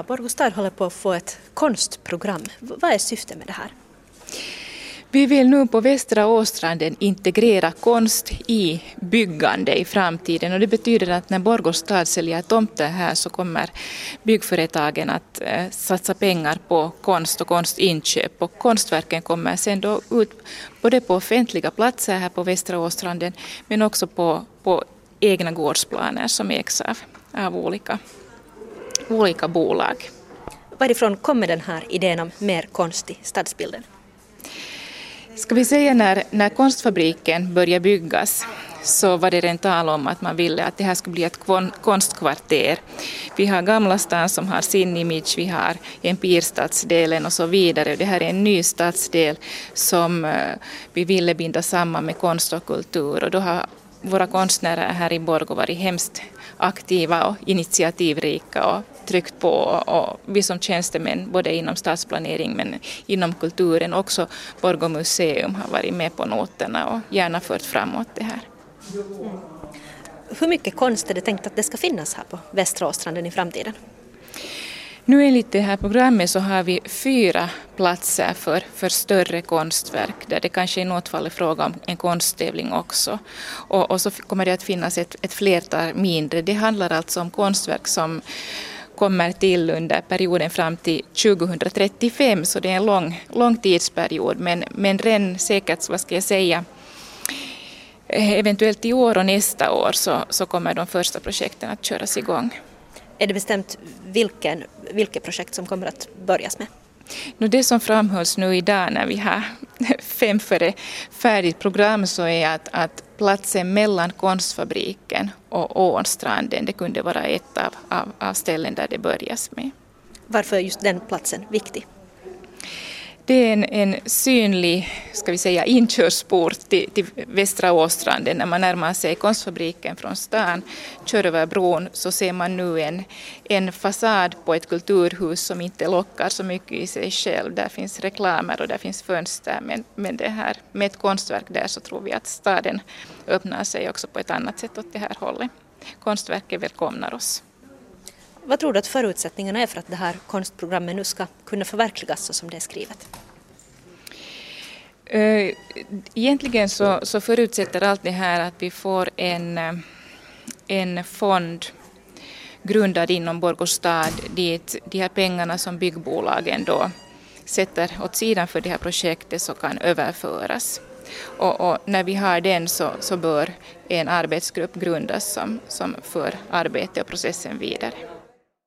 Ja, Borgå stad håller på att få ett konstprogram. Vad är syftet med det här? Vi vill nu på Västra Åstranden integrera konst i byggande i framtiden och det betyder att när Borgå stad säljer tomter här så kommer byggföretagen att eh, satsa pengar på konst och konstinköp och konstverken kommer sen då ut både på offentliga platser här på Västra Åstranden men också på, på egna gårdsplaner som ägs av, av olika, olika bolag. Varifrån kommer den här idén om mer konst i stadsbilden? Ska vi säga när, när konstfabriken började byggas så var det redan tal om att man ville att det här skulle bli ett konstkvarter. Vi har Gamla stan som har sin image, vi har Empirstadsdelen och så vidare. Det här är en ny stadsdel som eh, vi ville binda samman med konst och kultur och då har våra konstnärer här i Borgå varit hemskt aktiva och initiativrika och tryckt på och vi som tjänstemän både inom stadsplanering men inom kulturen också Borgå museum har varit med på noterna och gärna fört framåt det här. Mm. Hur mycket konst är det tänkt att det ska finnas här på Västra Åstranden i framtiden? Nu enligt det här programmet så har vi fyra platser för, för större konstverk där det kanske i något fall är fråga om en konsttävling också. Och, och så kommer det att finnas ett, ett flertal mindre. Det handlar alltså om konstverk som kommer till under perioden fram till 2035 så det är en lång, lång tidsperiod men, men redan säkert, vad ska jag säga, eventuellt i år och nästa år så, så kommer de första projekten att köras igång. Är det bestämt vilken, vilket projekt som kommer att börjas med? No, det som framhölls nu idag när vi har fem före färdigt program så är att, att platsen mellan konstfabriken och Ånstranden det kunde vara ett av, av, av ställen där det börjas med. Varför är just den platsen viktig? Det är en, en synlig ska vi säga, inkörsport till, till Västra Åstranden. När man närmar sig konstfabriken från stan, kör över bron, så ser man nu en, en fasad på ett kulturhus som inte lockar så mycket i sig själv. Där finns reklamer och där finns fönster, men, men det här, med ett konstverk där så tror vi att staden öppnar sig också på ett annat sätt åt det här hållet. Konstverket välkomnar oss. Vad tror du att förutsättningarna är för att det här konstprogrammet nu ska kunna förverkligas så som det är skrivet? Eh, egentligen så, så förutsätter allt det här att vi får en, eh, en fond grundad inom Borgå stad dit de här pengarna som byggbolagen då sätter åt sidan för det här projektet så kan överföras. Och, och, när vi har den så, så bör en arbetsgrupp grundas som, som för arbetet och processen vidare.